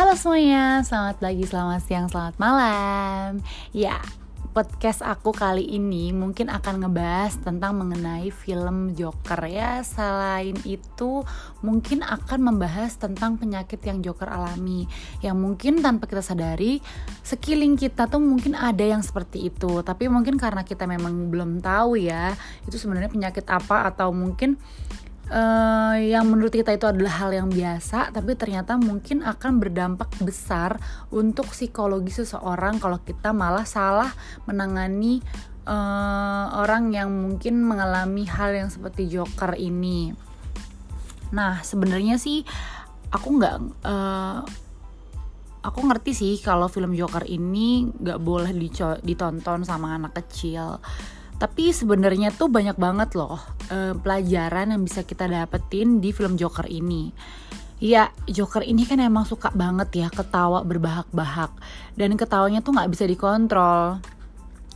Halo semuanya, selamat pagi, selamat siang, selamat malam. Ya, podcast aku kali ini mungkin akan ngebahas tentang mengenai film Joker ya. Selain itu mungkin akan membahas tentang penyakit yang Joker alami. Yang mungkin tanpa kita sadari sekeliling kita tuh mungkin ada yang seperti itu. Tapi mungkin karena kita memang belum tahu ya Itu sebenarnya penyakit apa atau mungkin uh, yang menurut kita itu adalah hal yang biasa, tapi ternyata mungkin akan berdampak besar untuk psikologi seseorang kalau kita malah salah menangani uh, orang yang mungkin mengalami hal yang seperti Joker ini. Nah, sebenarnya sih aku nggak uh, aku ngerti sih kalau film Joker ini nggak boleh ditonton sama anak kecil tapi sebenarnya tuh banyak banget loh uh, pelajaran yang bisa kita dapetin di film Joker ini. Ya, Joker ini kan emang suka banget ya ketawa berbahak-bahak. Dan ketawanya tuh nggak bisa dikontrol.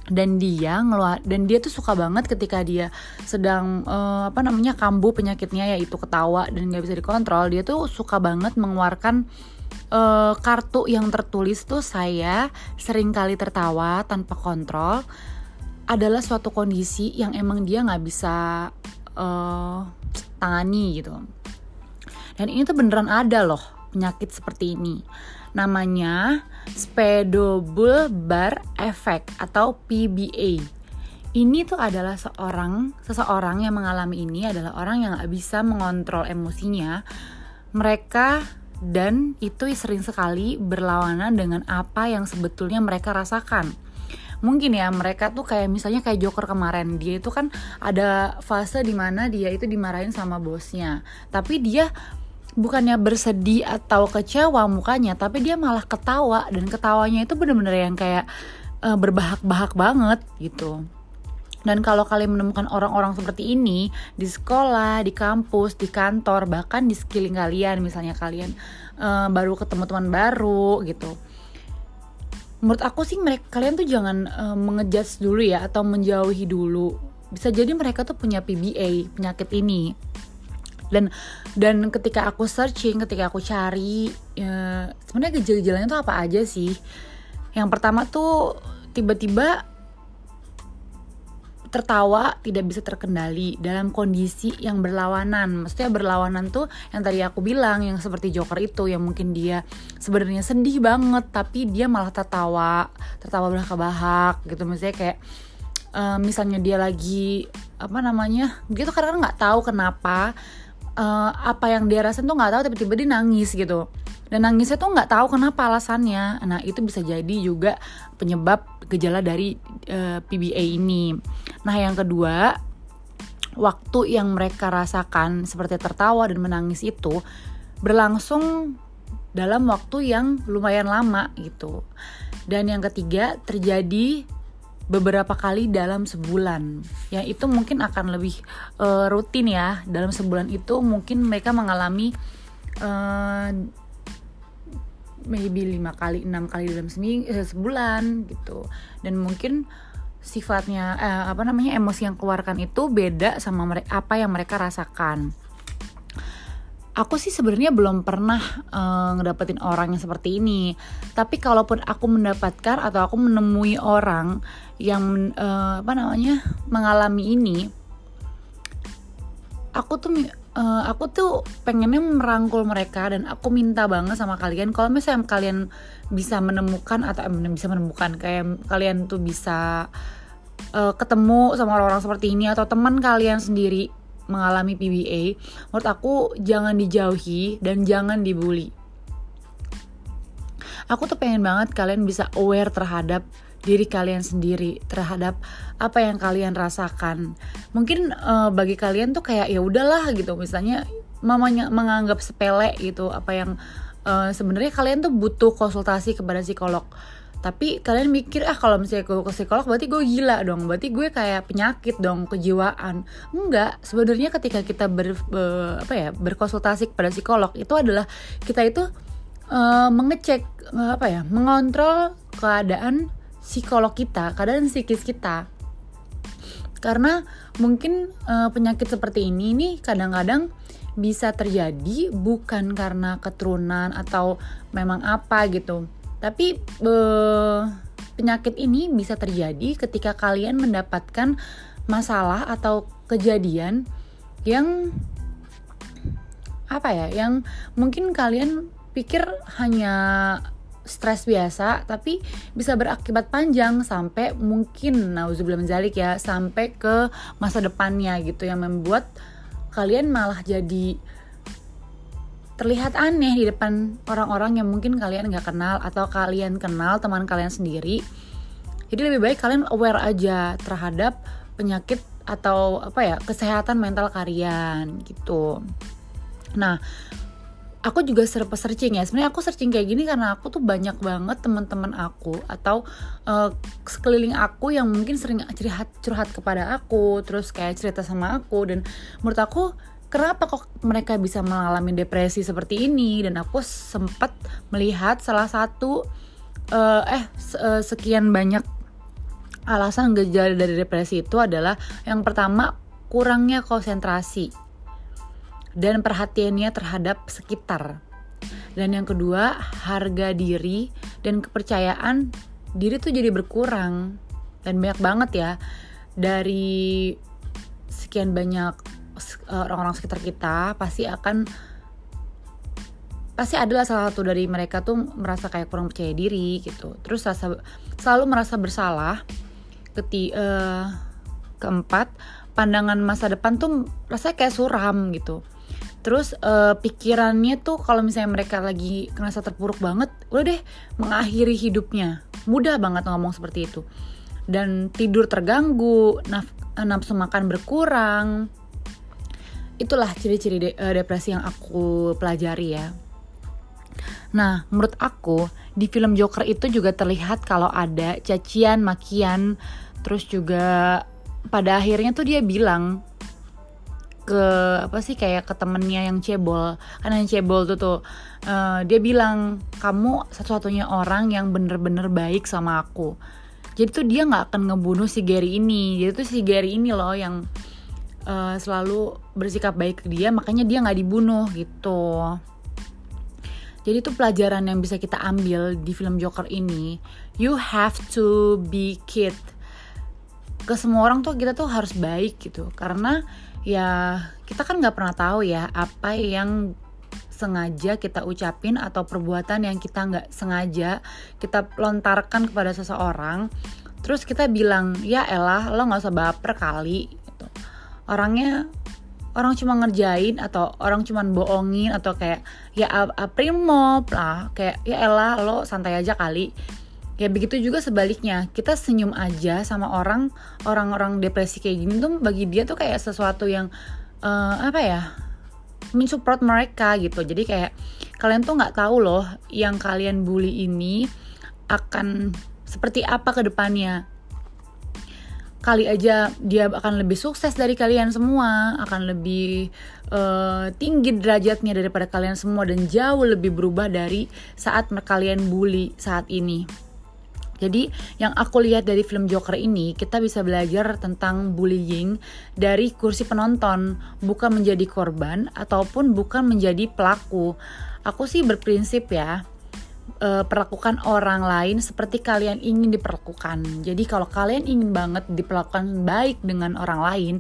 Dan dia ngeluar dan dia tuh suka banget ketika dia sedang uh, apa namanya kambuh penyakitnya yaitu ketawa dan nggak bisa dikontrol. Dia tuh suka banget mengeluarkan uh, kartu yang tertulis tuh saya sering kali tertawa tanpa kontrol adalah suatu kondisi yang emang dia nggak bisa uh, tangani gitu. Dan ini tuh beneran ada loh penyakit seperti ini. Namanya Spedobulbar Effect atau PBA. Ini tuh adalah seorang seseorang yang mengalami ini adalah orang yang nggak bisa mengontrol emosinya. Mereka dan itu sering sekali berlawanan dengan apa yang sebetulnya mereka rasakan mungkin ya mereka tuh kayak misalnya kayak Joker kemarin dia itu kan ada fase di mana dia itu dimarahin sama bosnya. Tapi dia bukannya bersedih atau kecewa mukanya tapi dia malah ketawa. Dan ketawanya itu bener-bener yang kayak uh, berbahak-bahak banget gitu. Dan kalau kalian menemukan orang-orang seperti ini di sekolah, di kampus, di kantor, bahkan di sekeliling kalian, misalnya kalian uh, baru ketemu teman baru gitu, menurut aku sih mereka kalian tuh jangan uh, mengejudge dulu ya atau menjauhi dulu. Bisa jadi mereka tuh punya PBA penyakit ini. Dan dan ketika aku searching ketika aku cari ya, sebenarnya gejala-gejalanya tuh apa aja sih? Yang pertama tuh tiba-tiba tertawa tidak bisa terkendali dalam kondisi yang berlawanan. Maksudnya berlawanan tuh yang tadi aku bilang yang seperti Joker itu yang mungkin dia sebenarnya sedih banget tapi dia malah tertawa, tertawa bahak-bahak gitu. Misalnya kayak uh, misalnya dia lagi apa namanya, dia tuh kadang nggak tahu kenapa uh, apa yang dia rasain tuh nggak tahu tiba-tiba dia nangis gitu dan nangisnya tuh nggak tahu kenapa alasannya. Nah itu bisa jadi juga penyebab gejala dari uh, eh, PBA ini. Nah yang kedua waktu yang mereka rasakan seperti tertawa dan menangis itu berlangsung dalam waktu yang lumayan lama gitu. Dan yang ketiga terjadi beberapa kali dalam sebulan. Ya itu mungkin akan lebih uh, rutin ya. Dalam sebulan itu mungkin mereka mengalami uh, maybe lima kali enam kali dalam seming eh, sebulan gitu. Dan mungkin sifatnya eh, apa namanya emosi yang keluarkan itu beda sama mereka apa yang mereka rasakan. Aku sih sebenarnya belum pernah uh, ngedapetin orang yang seperti ini. Tapi kalaupun aku mendapatkan atau aku menemui orang yang uh, apa namanya mengalami ini aku tuh uh, aku tuh pengennya merangkul mereka dan aku minta banget sama kalian kalau misalnya kalian bisa menemukan atau eh, bisa menemukan kayak kalian tuh bisa uh, ketemu sama orang-orang seperti ini atau teman kalian sendiri mengalami PBA, menurut aku jangan dijauhi dan jangan dibully. Aku tuh pengen banget kalian bisa aware terhadap diri kalian sendiri terhadap apa yang kalian rasakan. Mungkin uh, bagi kalian tuh kayak ya udahlah gitu misalnya mamanya menganggap sepele gitu apa yang uh, sebenarnya kalian tuh butuh konsultasi kepada psikolog. Tapi kalian mikir ah kalau misalnya gue ke psikolog berarti gue gila dong, berarti gue kayak penyakit dong, kejiwaan. Enggak, sebenarnya ketika kita ber, apa ya berkonsultasi kepada psikolog itu adalah kita itu uh, mengecek apa ya, mengontrol keadaan psikolog kita, keadaan psikis kita. karena mungkin uh, penyakit seperti ini nih kadang-kadang bisa terjadi bukan karena keturunan atau memang apa gitu tapi uh, penyakit ini bisa terjadi ketika kalian mendapatkan masalah atau kejadian yang apa ya yang mungkin kalian pikir hanya stres biasa tapi bisa berakibat panjang sampai mungkin nauzubillah menjalik ya sampai ke masa depannya gitu yang membuat kalian malah jadi terlihat aneh di depan orang-orang yang mungkin kalian nggak kenal atau kalian kenal teman kalian sendiri. Jadi lebih baik kalian aware aja terhadap penyakit atau apa ya kesehatan mental kalian gitu. Nah aku juga serba searching ya. Sebenarnya aku searching kayak gini karena aku tuh banyak banget teman-teman aku atau uh, sekeliling aku yang mungkin sering curhat curhat kepada aku terus kayak cerita sama aku. Dan menurut aku kenapa kok mereka bisa mengalami depresi seperti ini? Dan aku sempat melihat salah satu uh, eh sekian banyak alasan gejala dari depresi itu adalah yang pertama kurangnya konsentrasi dan perhatiannya terhadap sekitar. Dan yang kedua, harga diri dan kepercayaan diri tuh jadi berkurang. Dan banyak banget ya dari sekian banyak eh, orang-orang sekitar kita pasti akan pasti adalah salah satu dari mereka tuh merasa kayak kurang percaya diri gitu. Terus rasa selalu merasa bersalah. Keti uh, keempat, pandangan masa depan tuh rasanya kayak suram gitu terus uh, pikirannya tuh kalau misalnya mereka lagi ngerasa terpuruk banget udah deh mengakhiri hidupnya. Mudah banget ngomong seperti itu. Dan tidur terganggu naf nafsu makan berkurang. Itulah ciri-ciri de uh, depresi yang aku pelajari ya. Nah menurut aku di film Joker itu juga terlihat kalau ada cacian makian. Terus juga pada akhirnya tuh dia bilang ke apa sih kayak ke temennya yang cebol. Karena yang cebol tuh tuh uh, dia bilang kamu satu-satunya orang yang bener-bener baik sama aku. Jadi tuh dia nggak akan ngebunuh si Gary ini. Jadi tuh si Gary ini loh yang uh, selalu bersikap baik ke dia makanya dia nggak dibunuh gitu. Jadi itu pelajaran yang bisa kita ambil di film Joker ini you have to be kid ke semua orang tuh kita tuh harus baik gitu. Karena ya kita kan nggak pernah tahu ya apa yang sengaja kita ucapin atau perbuatan yang kita nggak sengaja kita lontarkan kepada seseorang. Terus kita bilang ya elah lo nggak usah baper kali gitu. orangnya orang cuma ngerjain atau orang cuma bohongin atau kayak ya aprimo lah. Kayak ya elah lo santai aja kali ya begitu juga sebaliknya. Kita senyum aja sama orang orang-orang depresi kayak gini tuh bagi dia tuh kayak sesuatu yang uh, apa ya mensupport mereka gitu. Jadi kayak kalian tuh nggak tahu loh yang kalian bully ini akan seperti apa ke depannya. Kali aja dia akan lebih sukses dari kalian semua, akan lebih uh, tinggi derajatnya daripada kalian semua dan jauh lebih berubah dari saat kalian bully saat ini. Jadi yang aku lihat dari film Joker ini kita bisa belajar tentang bullying dari kursi penonton, bukan menjadi korban ataupun bukan menjadi pelaku. Aku sih berprinsip ya, e, perlakukan orang lain seperti kalian ingin diperlakukan. Jadi kalau kalian ingin banget diperlakukan baik dengan orang lain,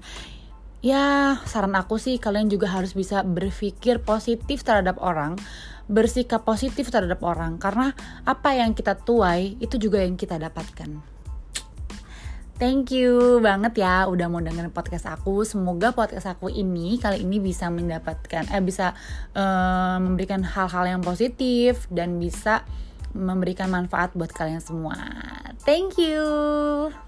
ya saran aku sih kalian juga harus bisa berpikir positif terhadap orang bersikap positif terhadap orang karena apa yang kita tuai itu juga yang kita dapatkan. Thank you banget ya udah mau dengerin podcast aku. Semoga podcast aku ini kali ini bisa mendapatkan eh bisa uh, memberikan hal-hal yang positif dan bisa memberikan manfaat buat kalian semua. Thank you.